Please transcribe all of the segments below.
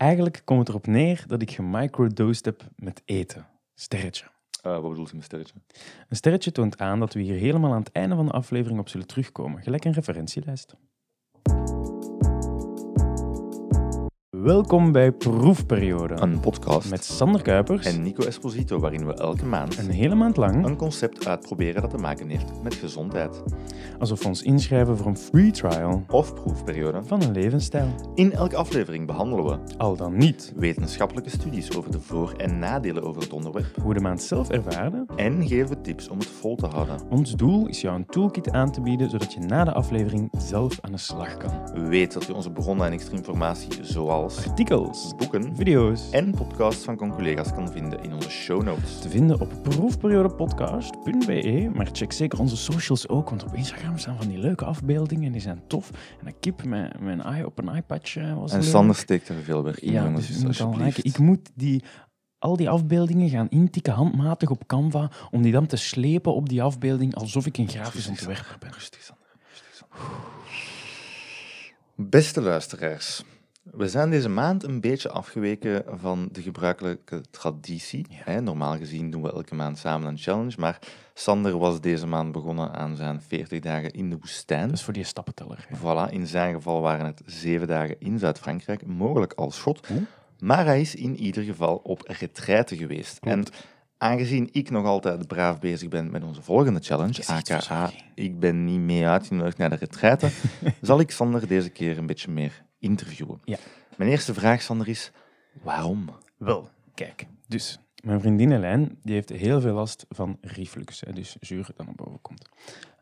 Eigenlijk komt het erop neer dat ik gemicrodosed heb met eten. Sterretje. Uh, wat bedoelt je met sterretje? Een sterretje toont aan dat we hier helemaal aan het einde van de aflevering op zullen terugkomen. Gelijk een referentielijst. Welkom bij Proefperiode. Een podcast met Sander Kuipers en Nico Esposito, waarin we elke maand een hele maand lang een concept uitproberen dat te maken heeft met gezondheid. Alsof we ons inschrijven voor een free trial of proefperiode van een levensstijl. In elke aflevering behandelen we, al dan niet, wetenschappelijke studies over de voor- en nadelen over het onderwerp, hoe de maand zelf ervaarde en geven we tips om het vol te houden. Ons doel is jou een toolkit aan te bieden zodat je na de aflevering zelf aan de slag kan. Weet dat je onze bronnen en extra informatie zoals artikels, boeken, video's en podcasts van conculega's kan vinden in onze show notes. Te vinden op proefperiodepodcast.be, maar check zeker onze socials ook, want op Instagram staan van die leuke afbeeldingen en die zijn tof. En een kip met, met een eye op een iPadje was En Sander steekt er veel werk in, ja, jongens, dus dus alsjeblieft. Ik moet die al die afbeeldingen gaan intikken handmatig op Canva, om die dan te slepen op die afbeelding, alsof ik een grafisch ontwerper ben. Rustig, Sander. Rustig, Sander. Beste luisteraars, we zijn deze maand een beetje afgeweken van de gebruikelijke traditie. Ja. Hè, normaal gezien doen we elke maand samen een challenge, maar Sander was deze maand begonnen aan zijn 40 dagen in de woestijn. Is voor die stappenteller. hè. Voilà, in zijn geval waren het zeven dagen in Zuid-Frankrijk, mogelijk als schot. Maar hij is in ieder geval op retraite geweest. En aangezien ik nog altijd braaf bezig ben met onze volgende challenge, aka ik ben niet mee uitgenodigd naar de retraite, zal ik Sander deze keer een beetje meer interviewen. Ja. Mijn eerste vraag, Sander, is waarom? Wel, kijk. Dus mijn vriendin Helijn, die heeft heel veel last van reflux, hè, dus zuur dat naar boven komt.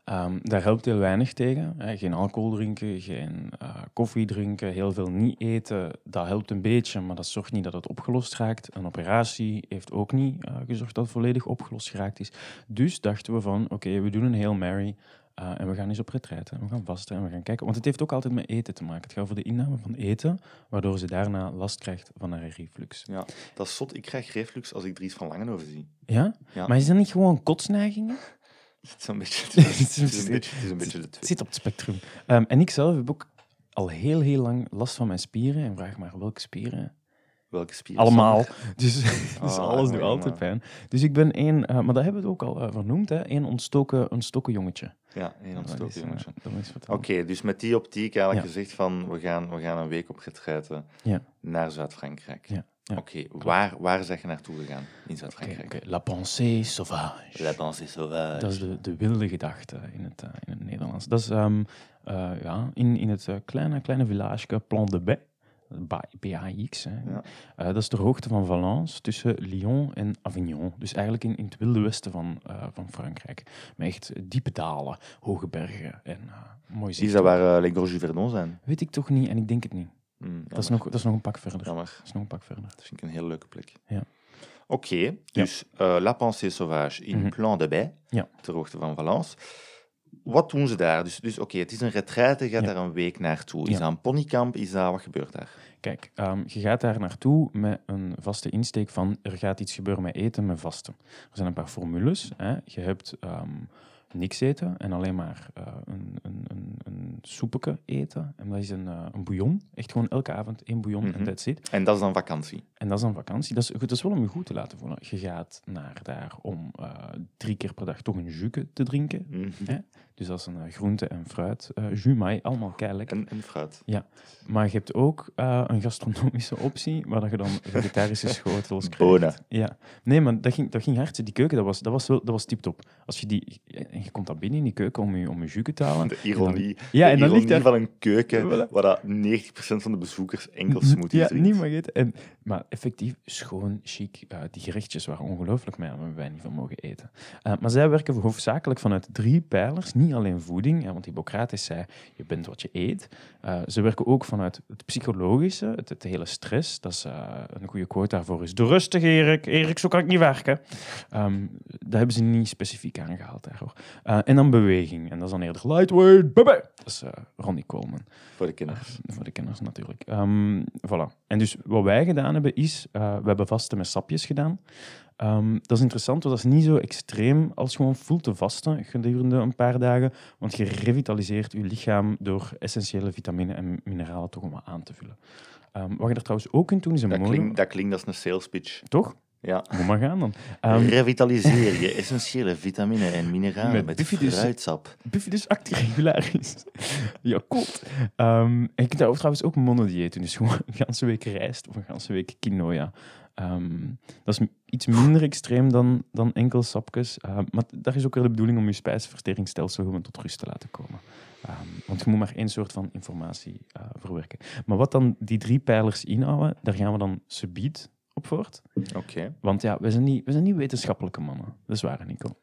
Ehm, daar helpt heel weinig tegen. Hè. Geen alcohol drinken, geen eh, koffie drinken, heel veel niet eten. Dat helpt een beetje, maar dat zorgt niet dat het opgelost raakt. Een operatie heeft ook niet eh, gezorgd dat het volledig opgelost geraakt is. Dus dachten we van, oké, we doen een Hail Mary eh, en we gaan eens op retraite. En we gaan vasten en we gaan kijken. Want het heeft ook altijd met eten te maken. Het gaat over de inname van eten, waardoor ze daarna last krijgt van haar reflux. Ja, dat is zot. Ik krijg reflux als ik Dries van Langenhoven zie. Ja? Ja. Maar is dat niet gewoon kotsneigingen? Het is een beetje, het zit op het spectrum. Ehm, en ik zelf heb ook al heel, heel lang last van mijn spieren. En vraag maar welke spieren. Welke spier? Allemaal. Dus, dus Ah, alles doet altijd pijn. Dus ik ben één, eh, maar dat hebben we ook al eh, vernoemd, hè, één ontstoken, ontstoken jongetje. Ja, één ontstoken eh, jongetje. Oké, dus met die optiek eigenlijk Ja. gezegd van we gaan, we gaan een week op retraite Ja. naar Zuid-Frankrijk. Ja, ja. Oké, waar, waar zeg je naartoe gegaan in Zuid-Frankrijk? La pensée sauvage. La pensée sauvage. Dat is de, de wilde gedachte in het, in het Nederlands. Dat is ehm, eh, ja, in, in het kleine, kleine village Plan de Bay. Ba- BAX. Hè. Ja. Eh, dat is ter hoogte van Valence, tussen Lyon en Avignon. Dus eigenlijk in, in het wilde westen van, eh, van Frankrijk. Met echt diepe dalen, hoge bergen en eh, mooi Is dat waar uh, Les Gorges Verdon zijn? Weet ik toch niet en ik denk het niet. Hm, Dat is, nog, dat is nog een pak verder. Jammer. Dat is nog een pak verder. Dat vind ik een hele leuke plek. Ja. Oké, dus La Pensée Sauvage in Mhm. Plan de Ja. ter hoogte van Valence. Wat doen ze daar? Dus, dus oké, het is een retraite, je gaat Ja. daar een week naartoe. Is Ja. dat een ponykamp? Is dat, wat gebeurt daar? Kijk, ehm, je gaat daar naartoe met een vaste insteek van er gaat iets gebeuren met eten, met vasten. Er zijn een paar formules. Hè. Je hebt ehm, niks eten en alleen maar eh, een, een, een, een soepeke eten. En dat is een, eh, een bouillon. Echt gewoon elke avond één bouillon Mhm. en that's it. En dat is dan vakantie. En dat is dan vakantie. Dat is, goed, dat is wel om je goed te laten voelen. Je gaat naar daar om eh, drie keer per dag toch een jus te drinken. Mhm. Ja. Dus dat is een eh, groente- en fruit eh jus, maar allemaal kei lekker. En, en fruit. Maar je hebt ook eh, een gastronomische optie, waar dat je dan vegetarische schotels krijgt. Bonen. Ja. Nee, maar dat ging, dat ging hard. Die keuken, dat was, dat was, wel, dat was tip-top. Als je die... En je komt dan binnen in die keuken om je, om je jus te halen. De ironie, Ja, de en dan ligt daar... van een keuken Voilà. waar dat 90% van de bezoekers enkel smoothies Ja, drinkt. niet eten. En, maar effectief, schoon, chic. eh, die gerechtjes waren ongelooflijk, maar daar hebben wij niet van mogen eten. Eh, maar zij werken hoofdzakelijk vanuit drie pijlers. Niet alleen voeding, hè, want Hippocrates zei, je bent wat je eet. Eh, ze werken ook vanuit het psychologische, het, het hele stress. Dat is, eh, een goede quote daarvoor is, doe rustig Erik, Erik, zo kan ik niet werken. Dat hebben ze niet specifiek aangehaald daarvoor. Eh, en dan beweging, en dat is dan eerder lightweight, baby. Dat is Ronnie Coleman. Voor de kinders. Voor de kenners natuurlijk. Ehm, voilà. En dus wat wij gedaan hebben is, we hebben vasten met sapjes gedaan. Ehm, dat is interessant, want dat is niet zo extreem als gewoon full te vasten gedurende een paar dagen, want je revitaliseert je lichaam door essentiële vitamine en mineralen toch om wat aan te vullen. Ehm, wat je er trouwens ook kunt doen, is een Dat klinkt, dat klinkt als een sales pitch. Toch? Ja. Moet maar gaan dan. Ehm, Revitaliseer je essentiële vitamine en mineralen Met met, bifidus- fruitsap. Bifidus actiregularis. ja, kot. Ehm, en je kunt daar ook trouwens ook monodieet doen. Dus gewoon een ganse week rijst of een ganse week quinoa. Ehm, dat is iets minder extreem dan, dan enkel sapjes. Ehm, maar daar is ook wel de bedoeling om je spijsverteringsstelsel gewoon tot rust te laten komen. Ehm, want je moet maar één soort van informatie eh, verwerken. Maar wat dan die drie pijlers inhouden, daar gaan we dan subiet op voort. Oké. Want ja, we zijn niet, we zijn niet wetenschappelijke mannen. Dat is waar, Nico.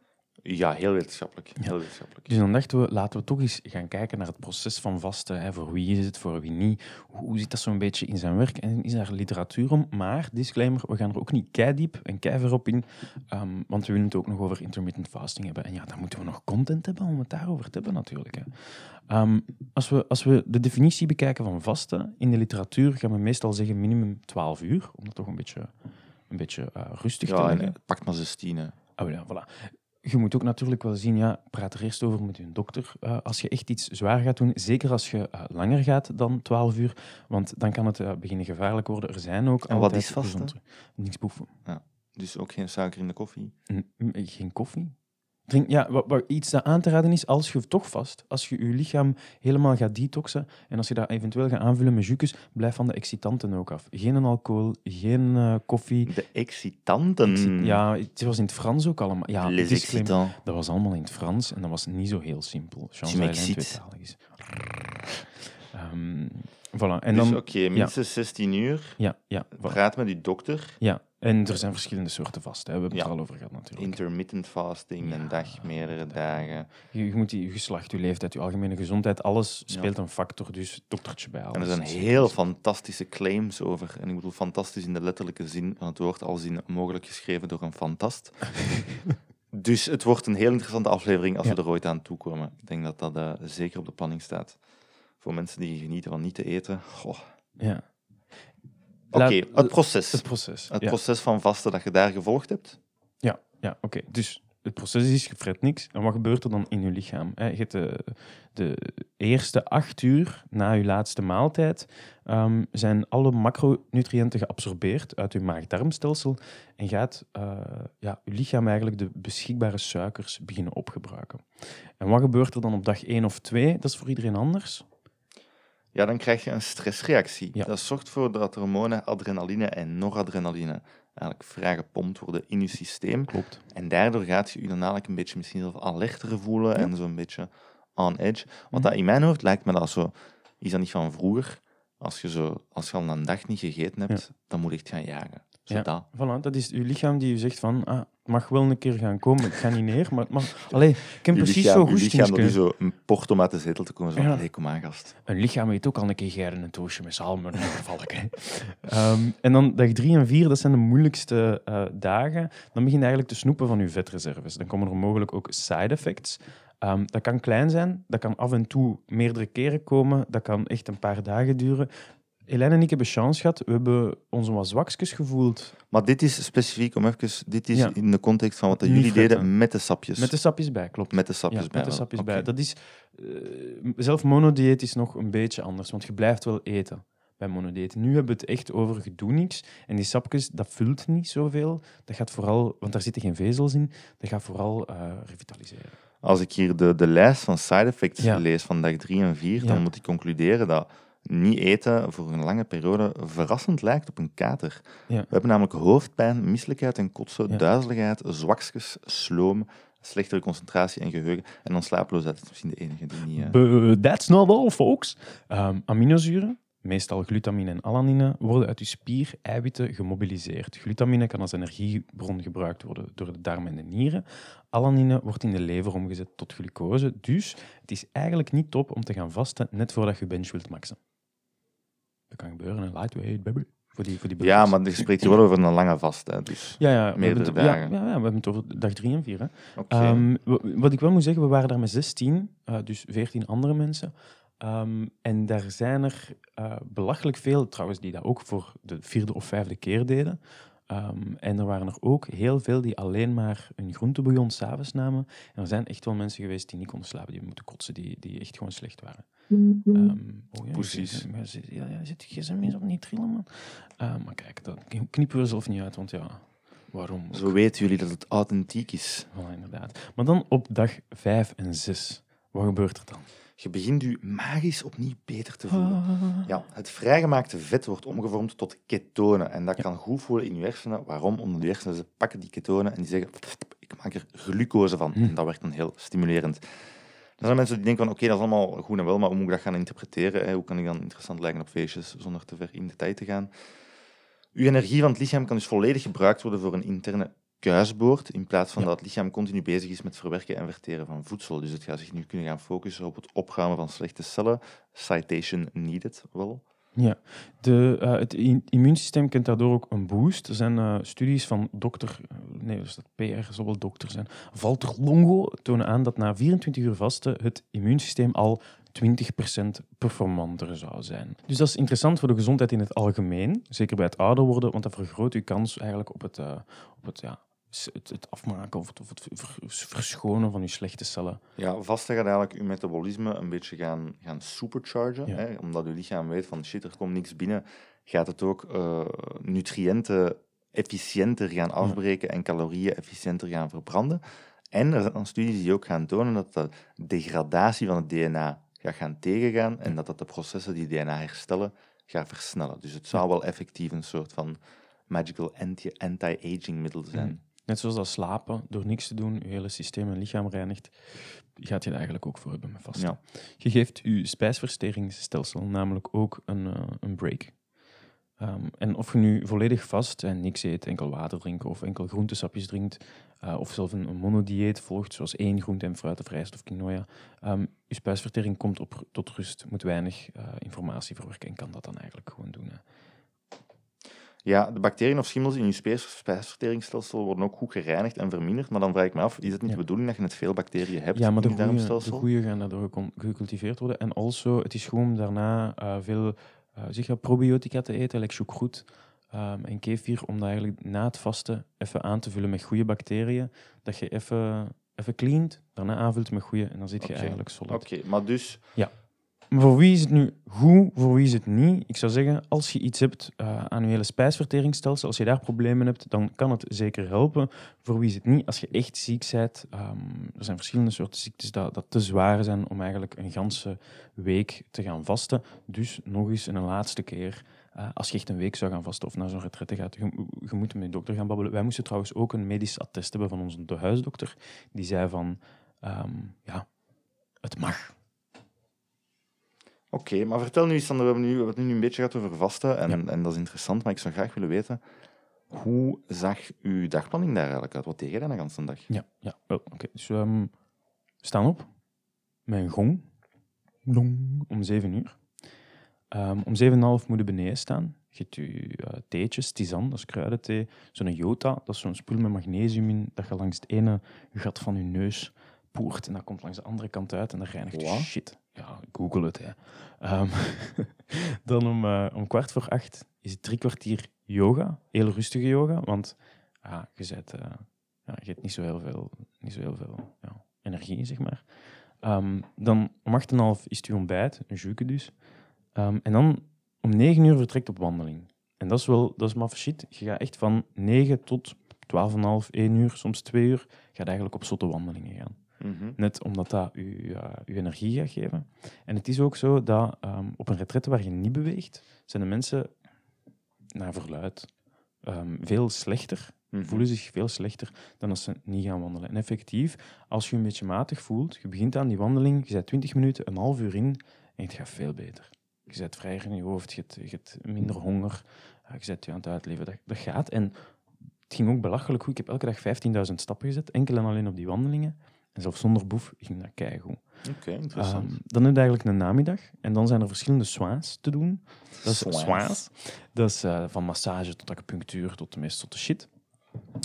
Ja, heel wetenschappelijk. Heel wetenschappelijk. Dus dan dachten we, laten we toch eens gaan kijken naar het proces van vasten. Hè. Voor wie is het, voor wie niet? Hoe zit dat zo'n beetje in zijn werk? En is daar literatuur om? Maar, disclaimer, we gaan er ook niet keidiep en keiver op in. ehm, want we willen het ook nog over intermittent fasting hebben. En ja, dan moeten we nog content hebben om het daarover te hebben natuurlijk. Hè. Ehm, als, we, als we de definitie bekijken van vasten in de literatuur, gaan we meestal zeggen minimum 12 uur. Om dat toch een beetje, een beetje eh, rustig te Ja, leggen. en pak maar 16. hè. Oh ja, voilà. Je moet ook natuurlijk wel zien, ja, praat er eerst over met je dokter. eh, als je echt iets zwaar gaat doen, zeker als je eh, langer gaat dan 12 uur, want dan kan het eh, beginnen gevaarlijk worden. Er zijn ook En wat is gezondere- Niks boeven. Dus ook geen suiker in de koffie. N- Geen koffie. Drink, ja, wat, wat iets dat aan te raden is, als je toch vast, als je je lichaam helemaal gaat detoxen en als je dat eventueel gaat aanvullen met jus, blijf van de excitanten ook af. Geen alcohol, geen eh, koffie. De excitanten. Exci- Ja, het was in het Frans ook allemaal. Ja, Les excitants. Dat was allemaal in het Frans en dat was niet zo heel simpel. Tweetalig is. Ehm, voilà. En dus oké, minstens 16 uur. ja, ja, voilà. Praat met je dokter. ja, en er zijn verschillende soorten vasten. Hè. We hebben het Ja. er al over gehad natuurlijk. Intermittent fasting, Ja. een dag, meerdere dagen. Je, je moet je geslacht, je leeftijd, je algemene gezondheid, alles Ja. speelt een factor, dus doktertje bij En alles. er zijn heel fantastische claims over. En ik bedoel fantastisch in de letterlijke zin van het woord, als in mogelijk geschreven door een fantast. dus het wordt een heel interessante aflevering als we er ooit aan toekomen. Ik denk dat dat eh, zeker op de planning staat. Voor mensen die genieten van niet te eten. Goh. Ja. Oké, het proces. Het proces. Het ja. proces van vasten dat je daar gevolgd hebt. Ja, ja oké. Dus het proces is, je fret niks. En wat gebeurt er dan in je lichaam? Je hebt de, de eerste acht uur na je laatste maaltijd ehm, zijn alle macronutriënten geabsorbeerd uit je maag-darmstelsel en gaat eh, ja, je lichaam eigenlijk de beschikbare suikers beginnen opgebruiken. En wat gebeurt er dan op dag 1 of 2? Dat is voor iedereen anders. Ja, dan krijg je een stressreactie. Ja. Dat zorgt ervoor dat hormonen adrenaline en noradrenaline eigenlijk vrij gepompt worden in je systeem. Klopt. En daardoor gaat je je dan eigenlijk een beetje misschien zelf alerter voelen en zo'n beetje on edge. Want dat in mijn hoofd lijkt me dat zo... Is dat niet van vroeger? Als je, zo, als je al een dag niet gegeten hebt, dan moet je echt gaan jagen. Zo Ja. dat. Voilà, dat is je lichaam die je zegt van, ah, het mag wel een keer gaan komen, ik ga niet neer, maar het mag... Allee, ik heb Je precies lichaam- zo je lichaam dat zo een port om uit de zetel te komen. Zo, Ja. allee, kom aan, gast. Een lichaam eet ook al een keer geren een toosje met zalm en. Ehm, en dan dag drie en vier, dat zijn de moeilijkste eh, dagen. Dan begin je eigenlijk te snoepen van je vetreserves. Dan komen er mogelijk ook side effects. Ehm, dat kan klein zijn, dat kan af en toe meerdere keren komen, dat kan echt een paar dagen duren. Helene en ik hebben chance gehad, we hebben ons wat zwakjes gevoeld Maar dit is specifiek om even... Dit is Ja. in de context van wat Niet jullie deden fretten. met de sapjes. met de sapjes bij, klopt. Met de sapjes ja, bij. met de sapjes bij. Dat is, eh, zelf monodieet is nog een beetje anders, want je blijft wel eten bij monodieet. Nu hebben we het echt over je doet niks. En die sapjes, dat vult niet zoveel. Dat gaat vooral, want daar zitten geen vezels in, dat gaat vooral eh, revitaliseren. Als ik hier de, de lijst van side effects Ja. lees van dag 3 en 4, Ja. dan moet ik concluderen dat niet eten voor een lange periode verrassend lijkt op een kater. Ja. We hebben namelijk hoofdpijn, misselijkheid en kotsen, Ja. duizeligheid, zwakjes, sloom, slechtere concentratie en geheugen. En dan slapeloosheid is misschien de enige die niet... eh, But that's not all, folks. Ehm, aminozuren, meestal glutamine en alanine, worden uit je spier-eiwitten gemobiliseerd. Glutamine kan als energiebron gebruikt worden door de darmen en de nieren. Alanine wordt in de lever omgezet tot glucose. Dus het is eigenlijk niet top om te gaan vasten net voordat je bench wilt maxen. Dat kan gebeuren, een lightweight baby. Voor die, voor die ja, maar je spreekt hier wel over een lange vast. Hè, dus. Ja, ja, we meerdere het, ja, dagen. ja, ja, we hebben het over dag drie en vier. Hè. Oké. Ehm, wa- wat ik wel moet zeggen, we waren daar met 16, eh, dus 14 andere mensen. Ehm, en daar zijn er eh, belachelijk veel, trouwens, die dat ook voor de vierde of vijfde keer deden. Ehm, en er waren er ook heel veel die alleen maar een groentebouillon s'avonds namen. En er zijn echt wel mensen geweest die niet konden slapen, die moeten kotsen, die, die echt gewoon slecht waren. Oh ja, Precies. je- je- je- Ja, ja, zit je gsm eens op niet trillen, man. Ehm, maar kijk, dat knippen we zelf niet uit, want ja, waarom? ook? Zo weten jullie dat het authentiek is. Voilà, inderdaad. Maar dan op dag 5 en 6, wat gebeurt er dan? Je begint je magisch opnieuw beter te voelen. Ja, het vrijgemaakte vet wordt omgevormd tot ketonen. En dat kan goed voelen in je hersenen. Waarom? Omdat je hersenen ze pakken die ketonen en die zeggen: Ik maak er glucose van. Hm. En dat werkt dan heel stimulerend. Er zijn mensen die denken: van, Oké, dat is allemaal goed en wel, maar hoe moet ik dat gaan interpreteren? Hè? Hoe kan ik dan interessant lijken op feestjes zonder te ver in detail te gaan? Uw energie van het lichaam kan dus volledig gebruikt worden voor een interne kuisboord, in plaats van Ja. dat het lichaam continu bezig is met verwerken en verteren van voedsel. Dus het gaat zich nu kunnen gaan focussen op het opruimen van slechte cellen. Citation needed, wel. Ja, de, eh, het immuunsysteem kent daardoor ook een boost. Er zijn eh, studies van dokter, eh, nee, dus dat PR zal wel dokter zijn, Walter Longo tonen aan dat na 24 uur vasten het immuunsysteem al 20% performanter zou zijn. Dus dat is interessant voor de gezondheid in het algemeen, zeker bij het ouder worden, want dat vergroot uw kans eigenlijk op het, eh, op het, ja, het, het afmaken of het, of het ver- verschonen van uw slechte cellen. Ja, vasten gaat eigenlijk je metabolisme een beetje gaan, gaan superchargen. Ja. Hè? Omdat je lichaam weet van shit, er komt niks binnen, gaat het ook eh, nutriënten efficiënter gaan afbreken en calorieën efficiënter gaan verbranden. En er zijn studies die ook gaan tonen dat de degradatie van het DNA gaat gaan tegengaan en dat dat de processen die DNA herstellen gaat versnellen. Dus het zou wel effectief een soort van magical anti- anti-aging middel zijn. Mhm. Net zoals dat slapen, door niks te doen, je hele systeem en lichaam reinigt, gaat je er eigenlijk ook voor hebben met vasten. Ja. Je geeft je spijsverteringsstelsel namelijk ook een, eh, een break. Ehm, en of je nu volledig vast en niks eet, enkel water drinken of enkel groentesapjes drinkt, eh, of zelf een, een monodieet volgt, zoals één groente en fruit of rijst of quinoa, ehm, je spijsvertering komt op, tot rust, moet weinig eh, informatie verwerken en kan dat dan eigenlijk gewoon doen. Hè. Ja, de bacteriën of schimmels in je spijs- spijsverteringsstelsel worden ook goed gereinigd en verminderd. Maar dan vraag ik me af, is het niet Ja. de bedoeling dat je net veel bacteriën hebt Ja, maar de in je goede, de darmstelsel? goede gaan daardoor gecultiveerd worden. En also, het is gewoon daarna eh, veel zeg je, probiotica te eten, like choukroet ehm, en kefir, om dat eigenlijk na het vasten even aan te vullen met goede bacteriën. Dat je even, even cleant, daarna aanvult met goede en dan zit je eigenlijk solid. Oké, maar dus... Maar voor wie is het nu goed, voor wie is het niet? Ik zou zeggen, als je iets hebt eh, aan je hele spijsverteringsstelsel, als je daar problemen hebt, dan kan het zeker helpen. Voor wie is het niet? Als je echt ziek bent, ehm, er zijn verschillende soorten ziektes dat, dat te zwaar zijn om eigenlijk een ganse week te gaan vasten. Dus nog eens een laatste keer, eh, als je echt een week zou gaan vasten of naar zo'n retraite gaat, je, je moet met je dokter gaan babbelen. Wij moesten trouwens ook een medisch attest hebben van onze de huisdokter. Die zei van, ehm, ja, het mag. Oké, maar vertel nu eens, Sander, we hebben, nu, we hebben nu een beetje gehad over vasten en, Ja. en dat is interessant, maar ik zou graag willen weten, hoe zag uw dagplanning daar eigenlijk uit? Wat deed je dan de hele dag? Ja, ja. Oh, oké. Dus ehm, we staan op met een gong. Om zeven uur. Ehm, om zeven en half moet je beneden staan. Je hebt je eh, theetjes, tisane, dat is kruidenthee. Zo'n jota, dat is zo'n spul met magnesium in, dat je langs het ene gat van je neus poert en dat komt langs de andere kant uit en dat reinigt je Wat? shit. Ja, google het. Hè. Ehm, dan om, eh, om kwart voor acht is het drie kwartier yoga, heel rustige yoga, want ja, je, eh, ja, je hebt niet zo heel veel, niet zo heel veel ja, energie, zeg maar. Ehm, dan om acht en half is het je ontbijt, een juke dus. Ehm, en dan om negen uur vertrekt op wandeling. En dat is wel, dat is maf shit. Je gaat echt van 9 tot 12,5, 1 uur, soms 2 uur, gaat eigenlijk op zotte wandelingen gaan. Mhm. Net omdat dat je, je energie gaat geven. En het is ook zo dat ehm, op een retraite waar je niet beweegt, zijn de mensen naar verluid ehm, veel slechter, Mhm. voelen zich veel slechter dan als ze niet gaan wandelen. En effectief, als je je een beetje matig voelt, je begint aan die wandeling, je bent 20 minuten, een half uur in en het gaat veel beter. Je bent vrijer in je hoofd, je hebt, je hebt minder honger, je bent je aan het uitleven. Dat, dat gaat. En het ging ook belachelijk goed. Ik heb elke dag 15.000 stappen gezet, enkel en alleen op die wandelingen. En zelfs zonder boef ging dat keigoed. Oké, interessant. Ehm, dan heb je eigenlijk een namiddag. En dan zijn er verschillende soins te doen. Dat is Soins. Dat is eh, van massage tot acupunctuur tot de meest tot de shit.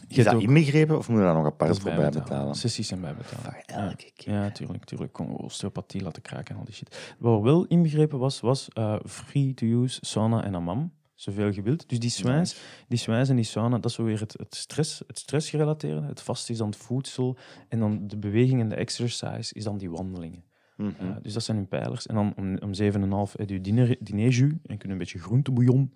Je is dat ook- inbegrepen of moet je daar nog apart voor bijbetalen. bijbetalen? Sessies zijn bijbetalen. Voor elke keer. Ja, tuurlijk, tuurlijk. Kon osteopathie laten kraken en al die shit. Wat wel inbegrepen was, was eh, free to use sauna en hammam. Zoveel je wilt. Dus die soins, die en die sauna, dat is zo weer het, het, stress, het stressgerelateerde. Het vast is dan het voedsel. En dan de beweging en de exercise is dan die wandelingen. Mhm. Uh, dus dat zijn hun pijlers. En dan om, om 7,5 heb je diner, dinerjus en kun je een beetje groentebouillon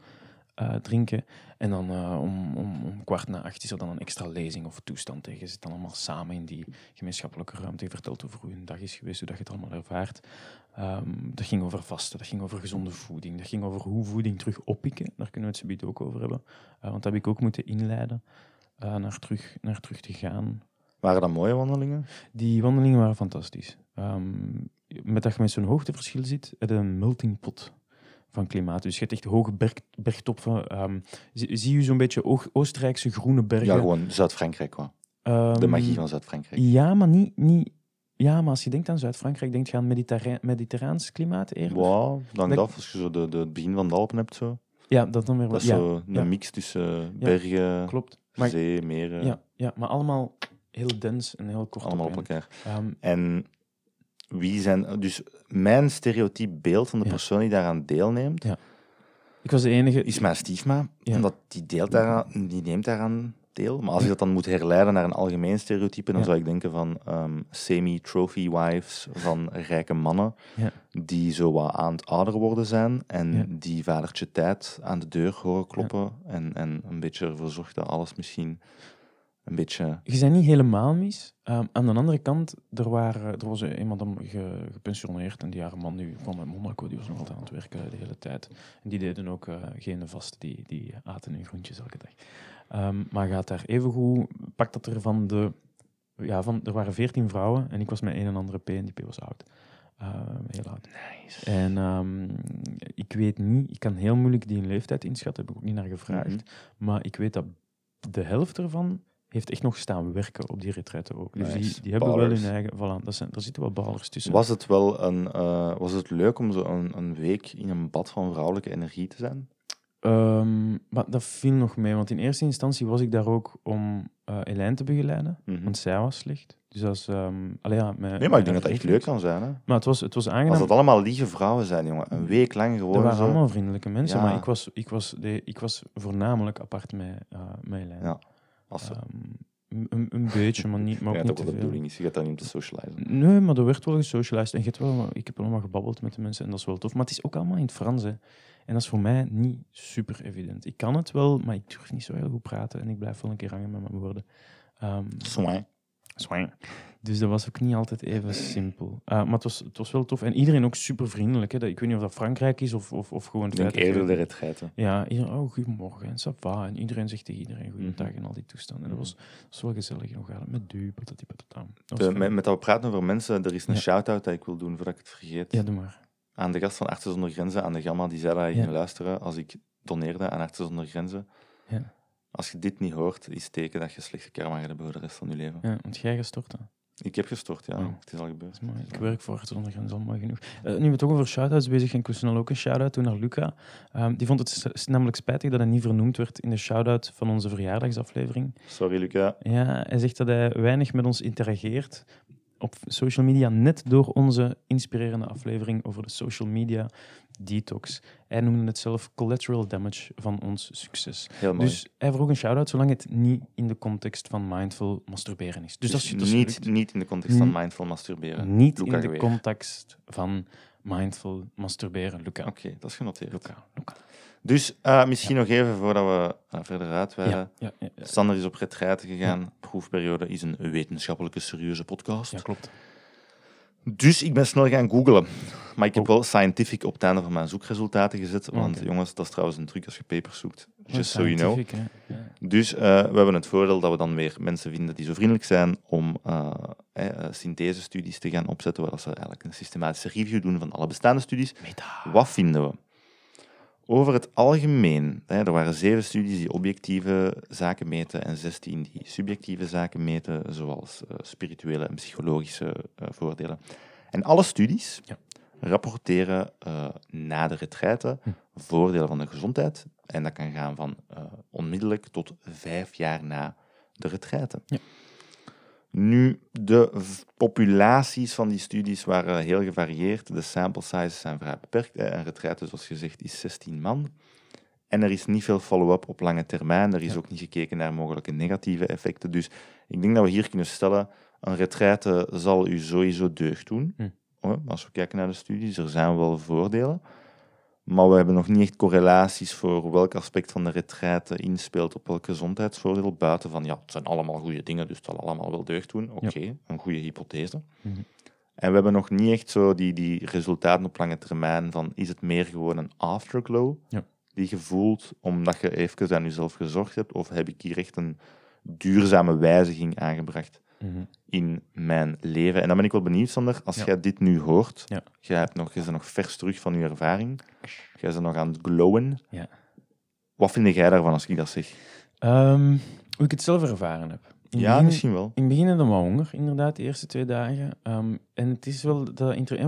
uh, drinken. En dan uh, om, om, om, kwart na acht is er dan een extra lezing of toestand tegen. Je zit dan allemaal samen in die gemeenschappelijke ruimte. Je vertelt over hoe een dag is geweest, hoe dat je het allemaal ervaart. Um, dat ging over vasten, dat ging over gezonde voeding, dat ging over hoe voeding terug oppikken. Daar kunnen we het zo ook over hebben. Uh, want dat heb ik ook moeten inleiden naar, terug, naar terug te gaan. Waren dat mooie wandelingen? Die wandelingen waren fantastisch. Um, met dat je met zo'n hoogteverschil zit, het een melting pot van klimaat. Dus je hebt echt hoge berg, bergtoppen. Um, zie, zie je zo'n beetje Oostenrijkse groene bergen? Ja, gewoon Zuid-Frankrijk. Um, de magie van Zuid-Frankrijk. Ja, maar niet... niet ja, maar als je denkt aan Zuid-Frankrijk, denk je aan mediterra mediterraans klimaat eerder? Wow, dan dat... af als je zo de, de, het begin van de Alpen hebt. Zo. Ja, dat dan weer Dat is ja, zo een ja. mix tussen bergen, klopt. Maar, zee, meren. Ja, ja, maar allemaal heel dens en heel kort Allemaal op, op elkaar. Um, en wie zijn... Dus mijn stereotyp beeld van de Ja. persoon die daaraan deelneemt, Ja. ik was de enige... is mijn stiefma. Ja. Omdat die, deelt daaraan, die neemt daaraan deel. Maar als je dat dan moet herleiden naar een algemeen stereotype, dan zou ik denken van ehm, semi-trophy wives van rijke mannen, Ja. die zo wat aan het ouder worden zijn en die vadertje tijd aan de deur horen kloppen en, en een beetje ervoor zorgt dat alles misschien een beetje... Je bent niet helemaal mis. Um, aan de andere kant, er, waren, er was iemand ge, gepensioneerd en die haar man nu kwam uit Monaco, die was nog altijd aan het werken de hele tijd. En die deden ook uh, geen vast, die, die aten hun groentjes elke dag. Um, maar gaat daar evengoed, pakt dat er van de... Ja, van, er waren veertien vrouwen en ik was met een en andere P en die P was oud. Uh, heel oud. Nice. En um, ik weet niet, ik kan heel moeilijk die leeftijd inschatten, heb ik ook niet naar gevraagd. Mhm. Maar ik weet dat de helft ervan heeft echt nog staan werken op die retretten ook. Dus Nice. die, die hebben wel hun eigen... Voilà, dat zijn, daar zitten wel ballers tussen. Was het wel een, uh, was het leuk om zo een, een week in een bad van vrouwelijke energie te zijn? Um, maar dat viel nog mee, want in eerste instantie was ik daar ook om uh, Elijn te begeleiden, Mhm. want zij was slecht. Dus als... Um, allee, ja, met, Nee, maar ik denk dat dat echt leuk kan zijn. Hè? Maar het was, het was aangenaam. Als dat allemaal lieve vrouwen zijn, jongen. Een week lang gewoon Er waren zo. allemaal vriendelijke mensen, Ja. maar ik was, ik, was de, ik was voornamelijk apart met, uh, met Elijn. Ja, Als. Um, een, een beetje, maar, niet, maar ja, ook dat niet wel te de bedoeling is. Je gaat daar niet om te socializen. Nee, maar er werd wel gesocialized. En je hebt wel, ik heb wel maar gebabbeld met de mensen en dat is wel tof. Maar het is ook allemaal in het Frans. Hè. En dat is voor mij niet super evident. Ik kan het wel, maar ik durf niet zo heel goed praten. En ik blijf wel een keer hangen met mijn woorden. Um, Soin. Dus dat was ook niet altijd even simpel. Uh, maar het was, het was wel tof. En iedereen ook super vriendelijk. Hè. Ik weet niet of dat Frankrijk is of, of, of gewoon... Ik denk eerder de retraite. Ja, iedereen, oh, goedemorgen en ça va. En iedereen zegt tegen iedereen goedendag Mhm. en al die toestanden. En dat was, dat was wel gezellig. Nog hadden met du, patati patata. Met, met dat we praten over mensen, er is een Ja. shout-out dat ik wil doen voordat ik het vergeet. Ja, doe maar. Aan de gast van Artsen zonder Grenzen, aan de Gamma, die zei dat hij Ja. ging luisteren als ik doneerde aan Artsen zonder Grenzen. Ja. Als je dit niet hoort, is het teken dat je slechte karma gaat hebben voor de rest van je leven. Ja, want jij gestort, hè. Ik heb gestort, ja. Oh. Het is al gebeurd. Is. Ik werk voor Artsen zonder Grenzen, al mooi genoeg. Eh, nu we toch over shout-outs bezig zijn, ik snel ook een shout-out doen naar Luca. Ehm, die vond het namelijk spijtig dat hij niet vernoemd werd in de shout-out van onze verjaardagsaflevering. Sorry, Luca. Ja, hij zegt dat hij weinig met ons interageert op social media, net door onze inspirerende aflevering over de social media detox. Hij noemde het zelf collateral damage van ons succes. Heel mooi. Dus hij vroeg een shout-out zolang het niet in de context van mindful masturberen is. Dus, is, dat is niet, niet in de context van mindful masturberen. Niet Luca in de context van mindful masturberen, Luca. Oké, dat is genoteerd. Luca, Luca. Dus eh, misschien nog even voordat we eh, verder uitweiden. Sander is op retraite gegaan. Proefperiode is een wetenschappelijke, serieuze podcast. Ja, klopt. Dus ik ben snel gaan googlen. Maar ik heb Oh. wel scientific op het einde van mijn zoekresultaten gezet. Want Oké. jongens, dat is trouwens een truc als je papers zoekt. Just so you know. Hè. Dus eh, we hebben het voordeel dat we dan weer mensen vinden die zo vriendelijk zijn om eh, synthesestudies te gaan opzetten, waar ze eigenlijk een systematische review doen van alle bestaande studies. Wat vinden we? Over het algemeen, hè, er waren zeven studies die objectieve zaken meten en 16 die subjectieve zaken meten, zoals eh, spirituele en psychologische eh, voordelen. En alle studies Ja. rapporteren eh, na de retraite Hm. voordelen van de gezondheid. En dat kan gaan van onmiddellijk tot vijf jaar na de retraite. Ja. Nu, de populaties van die studies waren heel gevarieerd. De sample sizes zijn vrij beperkt. Een retraite, zoals gezegd, is 16 man. En er is niet veel follow-up op lange termijn. Er is Ja. ook niet gekeken naar mogelijke negatieve effecten. Dus ik denk dat we hier kunnen stellen, een retraite zal u sowieso deugd doen. Hm. Als we kijken naar de studies, er zijn wel voordelen. Maar we hebben nog niet echt correlaties voor welk aspect van de retraite inspeelt op welk gezondheidsvoordeel. Buiten van, ja, het zijn allemaal goede dingen, dus het zal allemaal wel deugd doen. Oké, een goede hypothese. Mhm. En we hebben nog niet echt zo die, die resultaten op lange termijn van, is het meer gewoon een afterglow Ja. die je voelt omdat je even aan jezelf gezorgd hebt, of heb ik hier echt een duurzame wijziging aangebracht Mhm. in mijn leven. En dan ben ik wel benieuwd, Sander, als Ja. jij dit nu hoort, Ja. jij, hebt nog, jij bent nog vers terug van je ervaring, jij bent nog aan het glowen. Ja. Wat vind jij daarvan als ik dat zeg? Ehm, hoe ik het zelf ervaren heb. In Ja, begin- misschien wel. In het begin ik wat honger, inderdaad, de eerste twee dagen. Ehm, en het is wel dat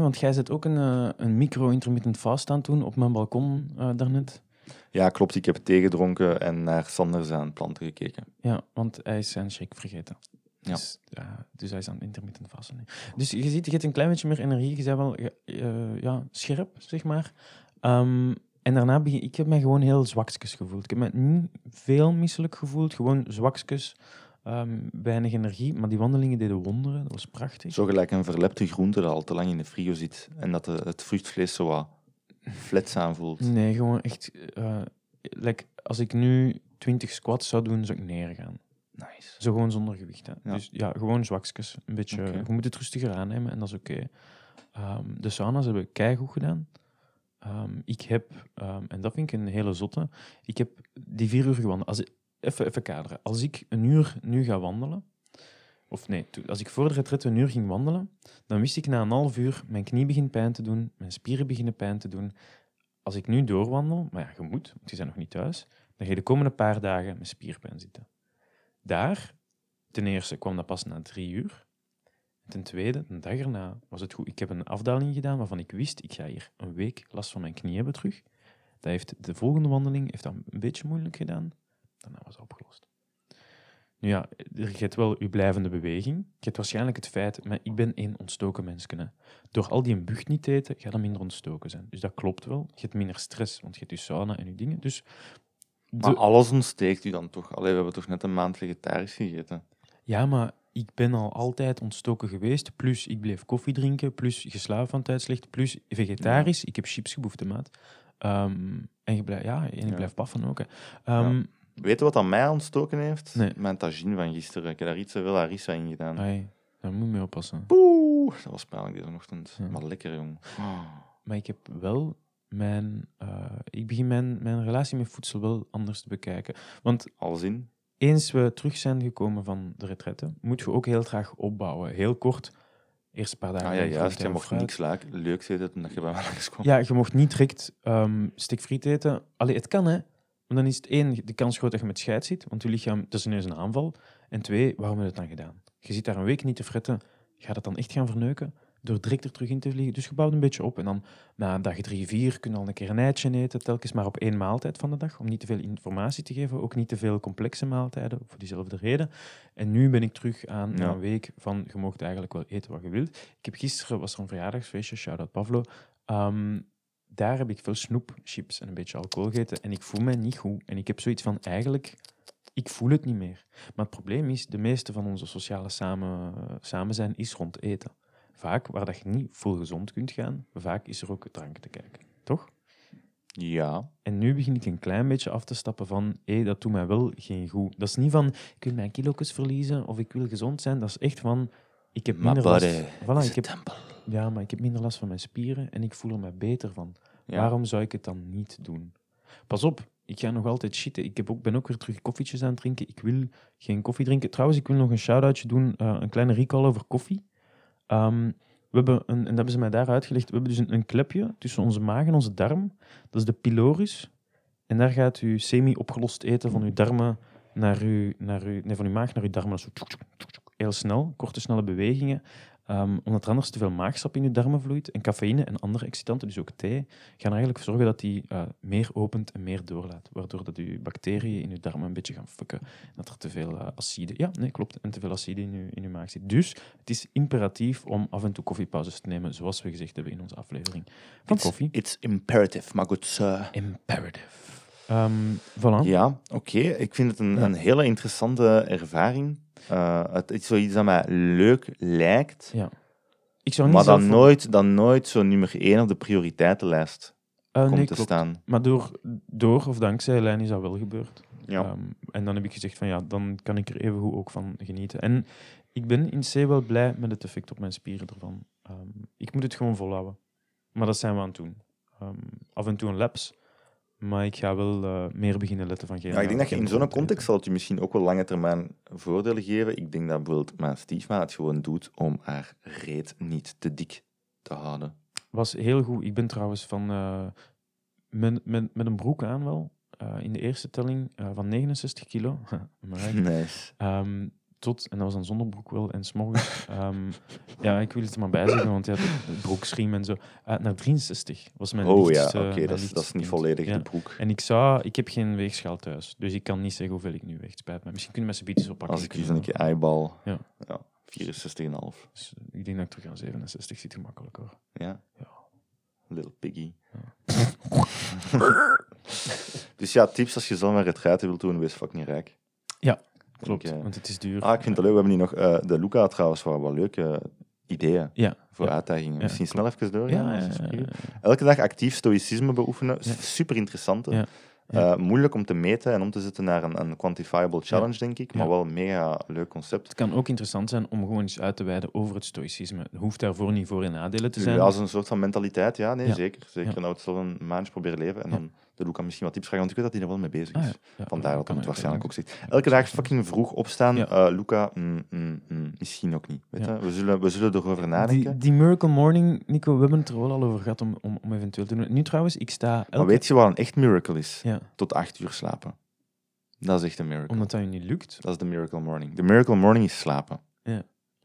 want jij zet ook een, eh, een micro-intermittent fast aan toen op mijn balkon eh, daarnet. Ja, klopt. Ik heb thee gedronken en naar Sander zijn planten gekeken. Ja, want hij is zijn shake vergeten. Ja. Dus, ja, dus hij is aan intermittent vasten. Dus je ziet, je hebt een klein beetje meer energie. Je bent wel eh, ja, scherp, zeg maar. Ehm, en daarna begin ik heb mij gewoon heel zwakjes gevoeld. Ik heb me niet veel misselijk gevoeld, gewoon zwakjes. ehm, weinig energie, maar die wandelingen deden wonderen. Dat was prachtig. Zo gelijk een verlepte groente dat al te lang in de frigo zit en dat de, het vruchtvlees zo wat flets aanvoelt. Nee, gewoon echt. like, als ik nu 20 squats zou doen, zou ik neergaan. Nice. Zo gewoon zonder gewicht. Hè. Ja. Dus ja, gewoon zwakjes. Een beetje. Je moet het rustiger aannemen en dat is oké. Ehm, de sauna's hebben keigoed gedaan. Ehm, ik heb, ehm, en dat vind ik een hele zotte, ik heb die vier uur gewandeld. Als even, even kaderen. Als ik een uur nu ga wandelen, of nee, als ik voor de retret een uur ging wandelen, dan wist ik na een half uur, mijn knie begint pijn te doen, mijn spieren beginnen pijn te doen. Als ik nu doorwandel, maar ja, je moet, want je bent nog niet thuis, dan ga je de komende paar dagen met spierpijn zitten. Daar, ten eerste, kwam dat pas na drie uur. En ten tweede, een dag erna was het goed. Ik heb een afdaling gedaan waarvan ik wist, ik ga hier een week last van mijn knie hebben terug. Dat heeft de volgende wandeling heeft dat een beetje moeilijk gedaan. Daarna was het opgelost. Nu ja, er gaat wel uw blijvende beweging. Je hebt waarschijnlijk het feit, maar ik ben één ontstoken mens. Door al die bucht niet te eten, ga je minder ontstoken zijn. Dus dat klopt wel. Je hebt minder stress, want je hebt je sauna en je dingen. Dus de- Maar alles ontsteekt u dan toch? Allee, we hebben toch net een maand vegetarisch gegeten? Ja, maar ik ben al altijd ontstoken geweest. Plus, ik bleef koffie drinken. Plus, geslapen van tijdslicht. Plus, vegetarisch. Ik heb chips geboefd de maat. Ehm, en je blijft, ja, en ik Ja. blijf paffen ook. Hè. Ehm, Weet je wat dat mij ontstoken heeft? Nee. Mijn tagine van gisteren. Ik heb daar iets te veel harissa in gedaan. ai, daar moet je mee oppassen. Poeh, dat was pijnlijk deze ochtend. Maar lekker, jong. Maar ik heb wel mijn... eh, ik begin mijn, mijn relatie met voedsel wel anders te bekijken. Want Als in? eens we terug zijn gekomen van de retraite, moet je ook heel traag opbouwen. Heel kort. Eerst een paar dagen... Ah ja, juist. Je mocht niks laak, leuks eten toen dat je bij mij langskwam. Ja, je mocht niet direct ehm stikfriet eten. Allee, het kan, hè. Maar dan is het één, de kans groot dat je met scheid zit, want je lichaam, dat is ineens een aanval. En twee, waarom heb je het dan gedaan? Je zit daar een week niet te fretten, ga je dat dan echt gaan verneuken? Door direct er terug in te vliegen. Dus je bouwt een beetje op. En dan na dag drie, vier kun je al een keer een eitje eten, telkens maar op één maaltijd van de dag, om niet te veel informatie te geven, ook niet te veel complexe maaltijden, voor diezelfde reden. En nu ben ik terug aan Ja. een week van, je mag eigenlijk wel eten wat je wilt. Ik heb gisteren, was er een verjaardagsfeestje, shout-out Pavlo, Ehm, daar heb ik veel snoep, chips en een beetje alcohol gegeten en ik voel mij niet goed. En ik heb zoiets van, eigenlijk, ik voel het niet meer. Maar het probleem is, de meeste van onze sociale samen, samen zijn is rond eten. Vaak, waar dat je niet vol gezond kunt gaan, vaak is er ook drank te kijken. Toch? Ja. En nu begin ik een klein beetje af te stappen van, hé, dat doet mij wel geen goed. Dat is niet van, ik wil mijn kilo's verliezen of ik wil gezond zijn. Dat is echt van, ik heb minder last... Voilà, ik heb, ja, maar ik heb minder last van mijn spieren en ik voel er me beter van. Ja. Waarom zou ik het dan niet doen? Pas op, ik ga nog altijd shitten. Ik heb ook, ben ook weer terug koffietjes aan het drinken. Ik wil geen koffie drinken. Trouwens, ik wil nog een shout-outje doen, eh, een kleine recall over koffie. Ehm, we hebben en dat hebben ze mij daar uitgelegd, we hebben dus een, een klepje tussen onze maag en onze darm. Dat is de pylorus. En daar gaat u semi-opgelost eten van uw darmen naar uw, naar uw, nee, van uw maag naar uw darmen. Zo heel snel, korte, snelle bewegingen. Ehm, omdat er anders te veel maagsap in uw darmen vloeit. En cafeïne en andere excitanten, dus ook thee, gaan er eigenlijk zorgen dat die eh, meer opent en meer doorlaat. Waardoor dat uw bacteriën in uw darmen een beetje gaan fucken. Dat er te veel eh, acide... Ja, nee, klopt. En te veel acide in uw, in maag zit. Dus het is imperatief om af en toe koffiepauzes te nemen, zoals we gezegd hebben in onze aflevering van It's, koffie. it's imperative, my good sir. Imperative. Ehm voilà. Ja, oké. Ik vind het een, Ja. een hele interessante ervaring. Eh, het is zoiets dat mij leuk lijkt, Ik zou niet maar dan voor- nooit, dan nooit zo nummer één op de prioriteitenlijst Eh, komt nee, te klopt. staan. Maar door, door of dankzij Helene is dat wel gebeurd. Ja. Ehm, en dan heb ik gezegd van ja, dan kan ik er even goed ook van genieten. En ik ben in C wel blij met het effect op mijn spieren ervan. Ehm, ik moet het gewoon volhouden. Maar dat zijn we aan het doen. Af en toe een laps. Maar ik ga wel eh, meer beginnen letten van geen... Ja, ik denk dat je in zo'n context zal het je misschien ook wel lange termijn voordelen geven. Ik denk dat bijvoorbeeld mijn stiefma het gewoon doet om haar reet niet te dik te houden. Was heel goed. Ik ben trouwens van... eh, met, met, met een broek aan wel. eh, in de eerste telling eh, van 69 kilo. Nice. Ehm, tot, en dat was dan zonder broek wel, en s'morgens, ehm ja, ik wil het er maar bij zeggen, want ja, de broekschriem en zo, eh, naar 63 was mijn Oh ja, lichtste- oké, dat, is, dat is niet volledig Ja. de broek. En ik zou, ik heb geen weegschaal thuis, dus ik kan niet zeggen hoeveel ik nu weeg, het spijt me. Misschien kunnen mensen bietjes oppakken. Als ik kunnen- zo'n keer eyeball, Ja. ja 64,5. Dus ik denk dat ik terug aan 67 zit, gemakkelijk hoor. Ja. Ja. Little piggy. dus ja, tips als je zo'n retraite wilt doen, wees fucking rijk. Ja, Klopt, eh, want het is duur. Ah, ik vind het leuk. We hebben hier nog eh, de Luca trouwens, waar wat leuke ideeën Ja, voor ja. uitdagingen. Misschien snel even doorgaan. Ja. Elke dag actief stoïcisme beoefenen. Super interessant. Ja, ja. moeilijk om te meten en om te zetten naar een, een quantifiable challenge, denk ik. Maar Ja. wel een mega leuk concept. Het kan ook interessant zijn om gewoon eens uit te wijden over het stoïcisme. Het hoeft daarvoor niet voor- en nadelen te zijn. Ja, als een soort van mentaliteit, ja, nee, zeker. Zeker. Nou, het zal een maandje proberen leven en dan de Luca misschien wat tips vragen, want ik weet dat hij er wel mee bezig Ah, is. ja. Ja, Vandaar dat hij het waarschijnlijk ook zegt. Elke dag fucking vroeg opstaan. Ja. Eh, Luca, mm, mm, mm, misschien ook niet. Weet Ja. We, zullen, we zullen erover nadenken. Die, die Miracle Morning, Nico, we hebben het er wel al over gehad om, om, om eventueel te doen. Nu trouwens, ik sta elke... Maar weet je wat een echt miracle is? Ja, Tot acht uur slapen. Dat is echt een miracle. omdat dat je niet lukt. Dat is de miracle morning. De miracle morning is slapen.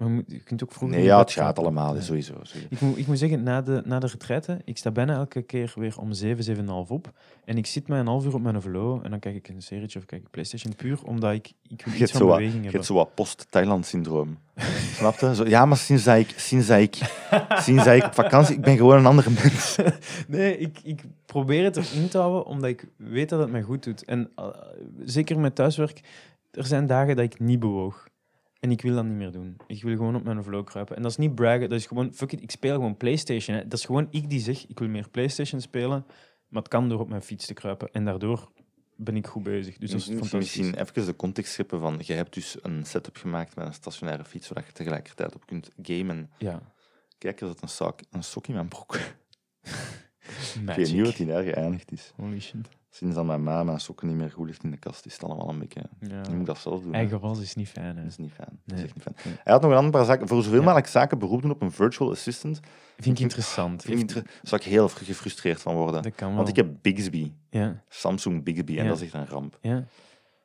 Maar je, moet- je kunt ook vroeger... Nee, ja, het gaat allemaal, Ja. sowieso. sowieso. Ik moet, ik moet zeggen, na de, na de retraite, ik sta bijna elke keer weer om 7, 7,5 op. En ik zit mij een half uur op mijn velo en dan kijk ik een serietje of kijk ik PlayStation puur omdat ik, ik wil Je iets hebt van zo wat, beweging je hebben. hebt zo wat post-Thailand-syndroom. Snap je? Zo, ja, maar sinds dat ik, sinds dat ik, sinds dat ik op vakantie... Ik ben gewoon een andere mens. Nee, ik, ik probeer het erin te houden, omdat ik weet dat het mij goed doet. En eh, zeker met thuiswerk, er zijn dagen dat ik niet bewoog. En ik wil dat niet meer doen. Ik wil gewoon op mijn vlog kruipen. En dat is niet braggen, dat is gewoon, fuck it, ik speel gewoon Playstation. Hè. Dat is gewoon ik die zeg, ik wil meer Playstation spelen, maar het kan door op mijn fiets te kruipen. En daardoor ben ik goed bezig. Dus dat is Misschien- fantastisch. Misschien even de context scheppen van... Je hebt dus een setup gemaakt met een stationaire fiets, zodat je tegelijkertijd op kunt gamen. Ja, Kijk, er zit een sok, een sok in mijn broek. Ik weet niet wat die daar geëindigd is. Holy shit. Sinds dat mijn ma mijn sokken niet meer goed ligt in de kast, is het allemaal een beetje... Ja. Nu moet dat zelf doen. Eigen was is niet fijn, hè. Dat is niet fijn. Dat is echt niet fijn. Nee. Hij had nog een andere paar zaken. Voor zoveel Ja. mogelijk zaken beroep doen op een virtual assistant, Vind ik interessant. vind ik inter- zou ik heel gefrustreerd van worden. Dat kan wel. Want ik heb Bixby, Ja, Samsung Bixby, en dat is echt een ramp. ja.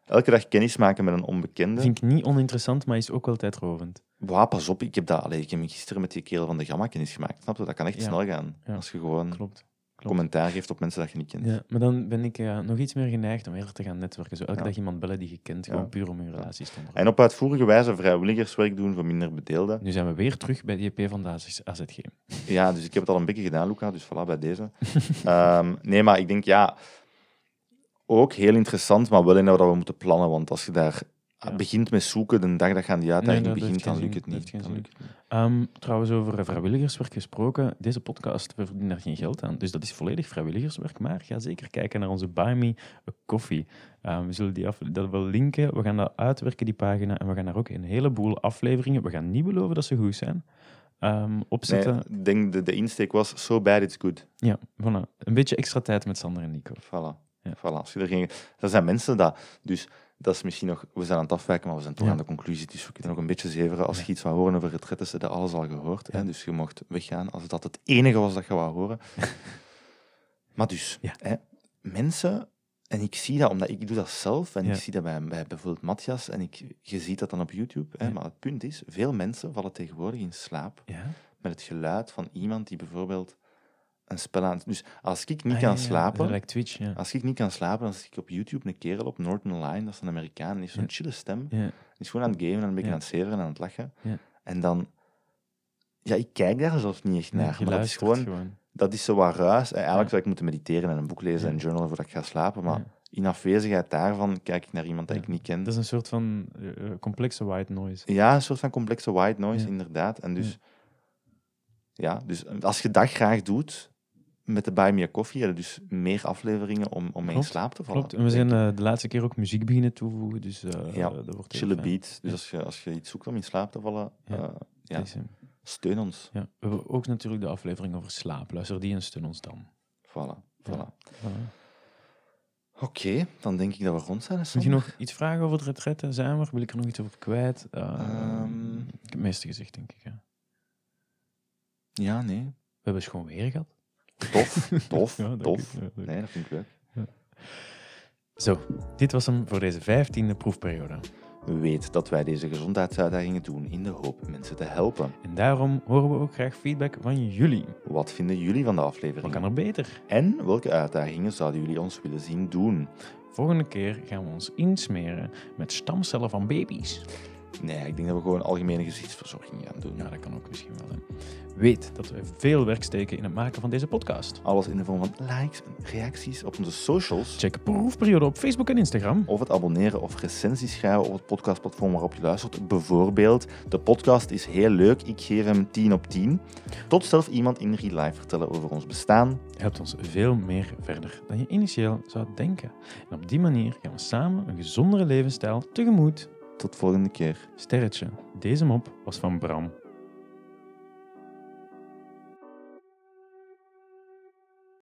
Elke dag kennis maken met een onbekende. Vind ik niet oninteressant, maar is ook wel tijdrovend. Wauw, pas op, ik heb, dat, allee, ik heb gisteren met die kerel van de Gamma kennis gemaakt. Snap je? Dat kan echt Ja. snel gaan. Ja. Als je gewoon Klopt. Klopt. commentaar geeft op mensen dat je niet kent. Ja, maar dan ben ik eh, nog iets meer geneigd om eerder te gaan netwerken. Zo elke Ja. dag iemand bellen die je kent, Ja. gewoon puur om je relaties te onderhouden. En op uitvoerige wijze vrijwilligerswerk doen voor minder bedeelden. Nu zijn we weer terug bij die EP van de AZG. Ja, dus ik heb het al een beetje gedaan, Luca, dus voilà, bij deze. Ehm, nee, maar ik denk, ja, ook heel interessant, maar wel in dat we moeten plannen, want als je daar Ja. begint met zoeken, de dag dat je aan die uitdaging dat begint, dan lukt het dat niet. Dan lukt het niet. Ehm, trouwens, over vrijwilligerswerk gesproken. Deze podcast, we verdienen daar geen geld aan. Dus dat is volledig vrijwilligerswerk. Maar ga zeker kijken naar onze Buy Me a Coffee. Ehm, we zullen die af, dat wel linken. We gaan dat uitwerken, die pagina. En we gaan daar ook een heleboel afleveringen. We gaan niet beloven dat ze goed zijn. ehm, opzetten. Nee, ik denk de, de insteek was, so bad it's good. Ja, voilà. Een beetje extra tijd met Sander en Nico. Voilà. Ja. voilà. Als je er, geen... er zijn mensen dat... Dus dat is misschien nog... We zijn aan het afwijken, maar we zijn toch Ja. aan de conclusie. Dus we kunnen nog een beetje zeveren. Als je iets wou horen over retretes, heb je alles al gehoord. Hè? Dus je mocht weggaan als dat het enige was dat je wou horen. maar dus, Ja. hè, mensen... En ik zie dat, omdat ik doe dat zelf. En Ja. ik zie dat bij, bij bijvoorbeeld Matthias. En ik, je ziet dat dan op YouTube. Hè? Ja. Maar het punt is, veel mensen vallen tegenwoordig in slaap Ja? met het geluid van iemand die bijvoorbeeld een spel aan... Dus als ik niet Ah, kan ja, slapen... Twitch, ja. Als ik niet kan slapen, dan zie ik op YouTube een kerel op Northern Line, dat is een Amerikaan, die heeft zo'n chille stem. ja. Die is gewoon aan het gamen en een beetje aan het zeveren en aan het lachen. Ja. En dan... Ja, ik kijk daar zelfs niet echt naar. maar dat is gewoon... gewoon. Dat is zo wat ruis. En eigenlijk zou ik moeten mediteren en een boek lezen en journalen voordat ik ga slapen. Maar in afwezigheid daarvan kijk ik naar iemand Ja. ik niet ken. Dat is een soort van eh, eh, complexe white noise. Ja, een soort van complexe white noise, inderdaad. En dus, ja. dus als je dat graag doet met de Buy Me a Coffee, dus meer afleveringen om, om mee in slaap te vallen. Klopt. En we zijn eh, de laatste keer ook muziek beginnen toevoegen, dus Ja, dat wordt Chille beat. Dus Ja. als je, als je iets zoekt om in slaap te vallen, Ja. eh, ja, steun ons. ja. We hebben ook natuurlijk de aflevering over slaap. Luister die en steun ons dan. Voilà. voilà. Oké, dan denk ik dat we rond zijn. Moet je nog iets vragen over het retretten? Zijn we? Wil ik er nog iets over kwijt? Eh, Ehm. Ik heb het meeste gezegd, denk ik. Ja. Ja, nee. We hebben schoon weer gehad. Tof, tof, Ja, tof. Ja. Nee, dat vind ik leuk. Zo, dit was hem voor deze vijftiende proefperiode. Weet dat wij deze gezondheidsuitdagingen doen in de hoop mensen te helpen. En daarom horen we ook graag feedback van jullie. Wat vinden jullie van de Wat aflevering? kan er beter? En welke uitdagingen zouden jullie ons willen zien doen? Volgende keer gaan we ons insmeren met stamcellen van baby's. Nee, ik denk dat we gewoon algemene gezichtsverzorging gaan doen. Ja, dat kan ook misschien wel zijn. Weet dat we veel werk steken in het maken van deze podcast. Alles in de vorm van likes en reacties op onze socials. Check proefperiode op Facebook en Instagram. Of het abonneren of recensies schrijven op het podcastplatform waarop je luistert. Bijvoorbeeld, de podcast is heel leuk, ik geef hem 10 op 10. Tot zelf iemand in real life vertellen over ons bestaan. helpt ons veel meer verder dan je initieel zou denken. En op die manier gaan we samen een gezondere levensstijl tegemoet. Tot volgende keer. Sterretje, deze mop was van Bram.